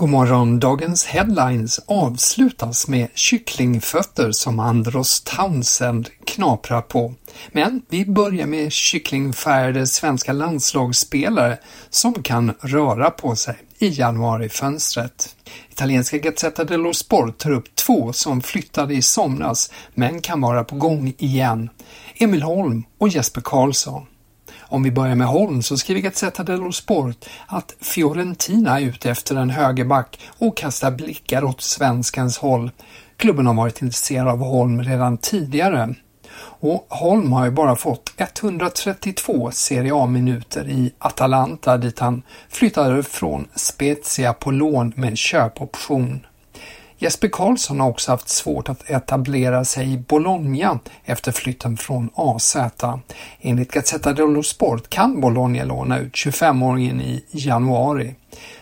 God morgon, dagens headlines avslutas med kycklingfötter som Andros Townsend knaprar på. Men vi börjar med kycklingfärgade svenska landslagsspelare som kan röra på sig i januarifönstret. Italienska Gazzetta dello Sport tar upp två som flyttade i somras men kan vara på gång igen. Emil Holm och Jesper Karlsson. Om vi börjar med Holm så skriver Gazzetta dello Sport att Fiorentina är ute efter en högerback och kastar blickar åt svenskens håll. Klubben har varit intresserad av Holm redan tidigare. Och Holm har ju bara fått 132 Serie A-minuter i Atalanta dit han flyttade från Spezia på lån med köpoption. Jesper Karlsson har också haft svårt att etablera sig i Bologna efter flytten från AZ. Enligt Gazzetta dello Sport kan Bologna låna ut 25-åringen i januari.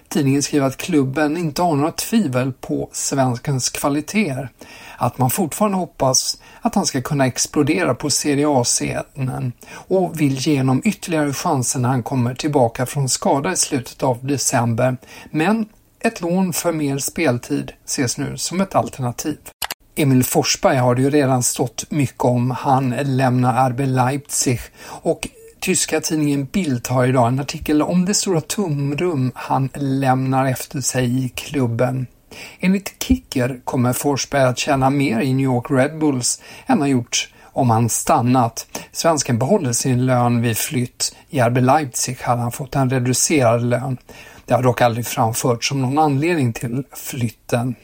Tidningen skriver att klubben inte har några tvivel på svenskens kvaliteter. Att man fortfarande hoppas att han ska kunna explodera på Serie A-scenen och vill ge honom ytterligare chanser när han kommer tillbaka från skada i slutet av december. Men ett lån för mer speltid ses nu som ett alternativ. Emil Forsberg har det ju redan stått mycket om. Han lämnar RB Leipzig och tyska tidningen Bild har idag en artikel om det stora tumrum han lämnar efter sig i klubben. Enligt Kicker kommer Forsberg att tjäna mer i New York Red Bulls än han gjort om han stannat. Svensken behåller sin lön vid flytt. I RB Leipzig hade han fått en reducerad lön. Det har dock aldrig framförts som någon anledning till flytten.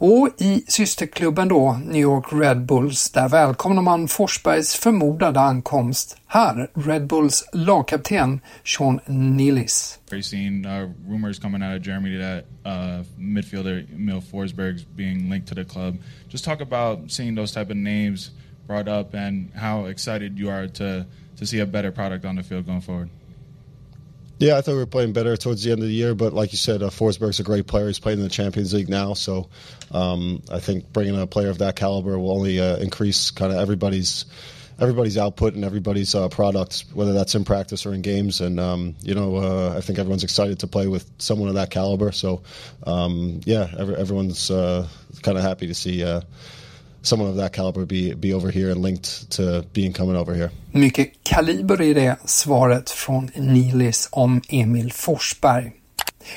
Och i systerklubben då, New York Red Bulls, där välkomnar man Forsbergs förmodade ankomst. Här, Red Bulls lagkapten Sean Nillis. We've seen uh, rumors coming out of Germany that uh, midfielder Emil Forsberg's being linked to the club. Just talk about seeing those type of names brought up and how excited you are to to see a better product on the field going forward. Yeah, I thought we were playing better towards the end of the year, but like you said, uh, Forsberg's a great player. He's playing in the Champions League now, so um, I think bringing a player of that caliber will only uh, increase kind of everybody's everybody's output and everybody's uh, whether that's in practice or in games. And um, you know, uh, I think everyone's excited to play with someone of that caliber. So um, yeah, every, everyone's uh, kind of happy to see uh, someone of that caliber be, be over here and linked to being coming over here. Mycket kaliber i det svaret från Nilis om Emil Forsberg.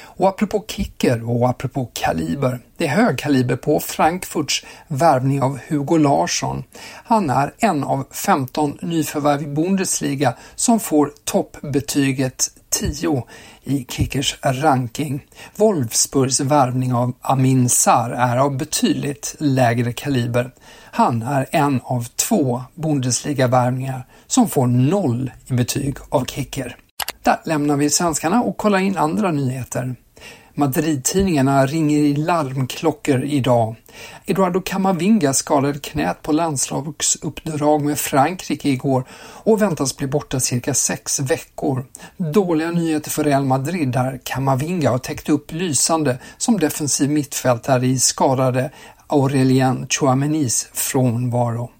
Och apropå kicker och apropå kaliber, det är hög kaliber på Frankfurts värvning av Hugo Larsson. Han är en av 15 nyförvärv i Bundesliga som får toppbetyget 10 i Kickers ranking. Wolfsburgs värvning av Amin Sar är av betydligt lägre kaliber. Han är en av två Bundesliga-värvningar som får noll i betyg av Kicker. Där lämnar vi svenskarna och kollar in andra nyheter. Madrid-tidningarna ringer i larmklockor idag. Eduardo Camavinga skadade knät på landslagsuppdrag med Frankrike igår och väntas bli borta cirka sex veckor. Dåliga nyheter för Real Madrid där Camavinga har täckt upp lysande som defensiv mittfältare i skadade Aurelien Chouamenis frånvaro.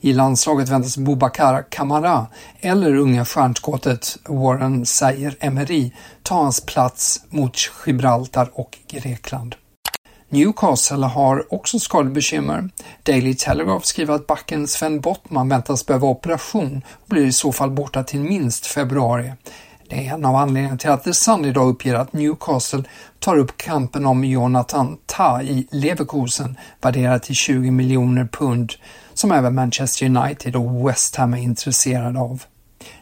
I landslaget väntas Boubacar Kamara eller unga stjärnskottet Warren Sayer Emery ta hans plats mot Gibraltar och Grekland. Newcastle har också skadebekymmer. Daily Telegraph skriver att backen Sven Bottman väntas behöva operation och blir i så fall borta till minst februari. Det är en av anledningarna till att The Sun idag uppger att Newcastle tar upp kampen om Jonathan Ta i Leverkusen värderat till 20 miljoner pund som även Manchester United och West Ham är intresserade av.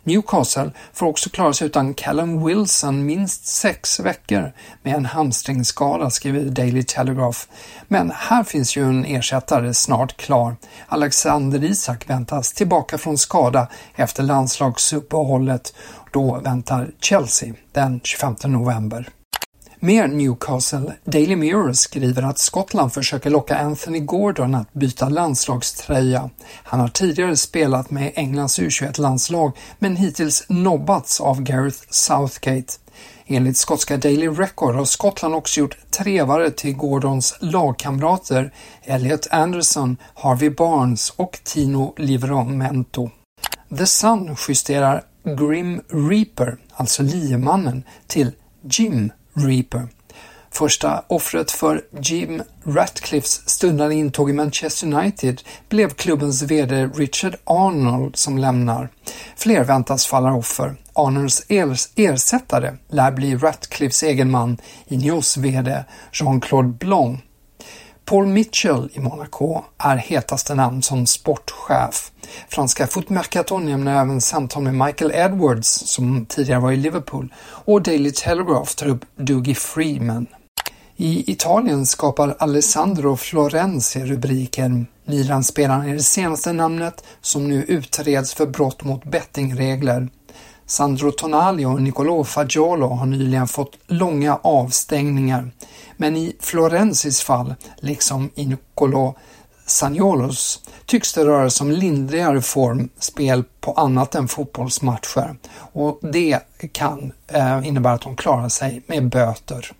Newcastle får också klara sig utan Callum Wilson minst sex veckor med en hamstringsskada, skriver Daily Telegraph. Men här finns ju en ersättare snart klar. Alexander Isak väntas tillbaka från skada efter landslagsuppehållet. Då väntar Chelsea den 25 november. Mer Newcastle. Daily Mirror skriver att Skottland försöker locka Anthony Gordon att byta landslagströja. Han har tidigare spelat med Englands U21-landslag men hittills nobbats av Gareth Southgate. Enligt skotska Daily Record har Skottland också gjort trevare till Gordons lagkamrater Elliot Anderson, Harvey Barnes och Tino Livramento. The Sun justerar Grim Reaper, alltså liemannen, till Jim Reaper. Första offret för Jim Ratcliffes stundande intåg i Manchester United blev klubbens VD Richard Arnold som lämnar. Fler väntas falla offer. Arnolds ersättare lär bli Ratcliffes egen man, Ineos VD Jean-Claude Blanc. Paul Mitchell i Monaco är hetaste namn som sportchef. Franska Footmercaton nämner även samtal med Michael Edwards som tidigare var i Liverpool och Daily Telegraph tar upp Dougie Freeman. I Italien skapar Alessandro Florenzi rubriken Milan-spelaren är det senaste namnet som nu utreds för brott mot bettingregler. Sandro Tonali och Nicolò Fagiolo har nyligen fått långa avstängningar. Men i Florenzis fall, liksom i Nicolò Sagnolos, tycks det röra sig om lindrigare form spel på annat än fotbollsmatcher och det kan eh, innebära att de klarar sig med böter.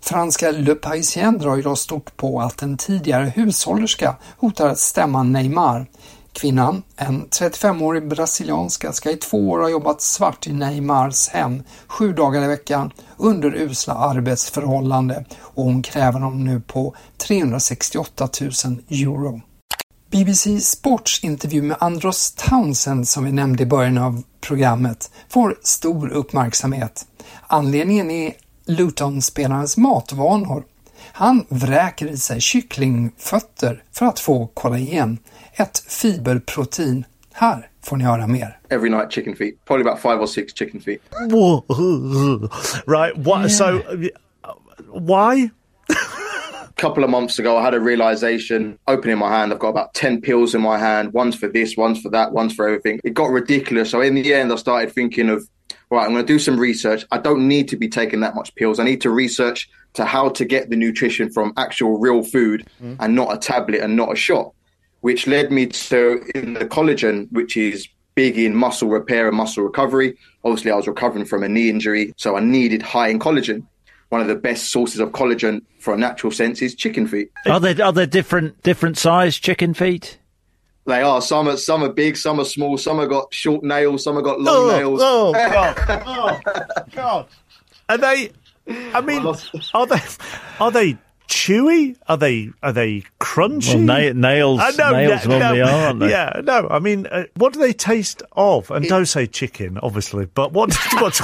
Franska Le Parisien drar idag stort på att en tidigare hushållerska hotar att stämma Neymar Kvinnan, en 35-årig brasilianska, ska i två år ha jobbat svart i Neymars hem sju dagar i veckan under usla arbetsförhållande och hon kräver dem nu på 368 000 euro. BBC Sports intervju med Andros Townsend som vi nämnde i början av programmet får stor uppmärksamhet. Anledningen är Luton-spelarens matvanor. Han vräker i sig kycklingfötter för att få kollagen ett fiberprotein. Här får ni höra mer. Every night chicken feet, probably about five or six chicken feet. right. What? Yeah. So, why? A couple of months ago, I had a realization opening my hand. I've got about 10 pills in my hand. One's for this, one's for that, one's for everything. It got ridiculous. So, in the end, I started thinking of, right, I'm going to do some research. I don't need to be taking that much pills. I need to research to how to get the nutrition from actual real food mm. and not a tablet and not a shot which led me to in the collagen, which is big in muscle repair and muscle recovery. Obviously, I was recovering from a knee injury, so I needed high in collagen. One of the best sources of collagen for a natural sense is chicken feet. Are there are there different different size chicken feet? They are. Some are some are big, some are small, some have got short nails, some have got long oh, nails. Oh God! oh God! Are they? I mean, are they? Are they chewy? Are they are they crunchy? Well, na- nails uh, no, nails no, normally no, are, aren't they? Yeah, no. I mean, uh, what do they taste of? And it, don't say chicken, obviously. But what what,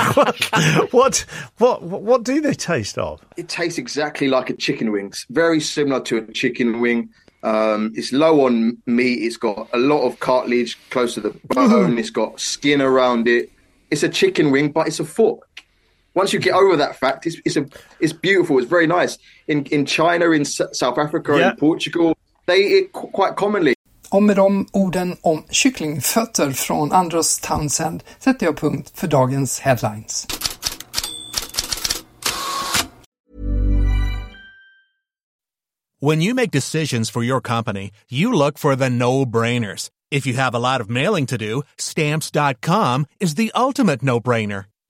what what what do they taste of? It tastes exactly like a chicken wing. It's very similar to a chicken wing. Um, it's low on meat. It's got a lot of cartilage close to the bone. it's got skin around it. It's a chicken wing, but it's a foot once you get over that fact, it's it's a it's beautiful. It's very nice. In in China, in S South Africa, yeah. in Portugal, they eat quite commonly. Och med de orden om kycklingfötter från Andros Townsend sätter jag punkt för dagens headlines. When you make decisions for your company, you look for the no-brainers. If you have a lot of mailing to do, stamps.com is the ultimate no-brainer.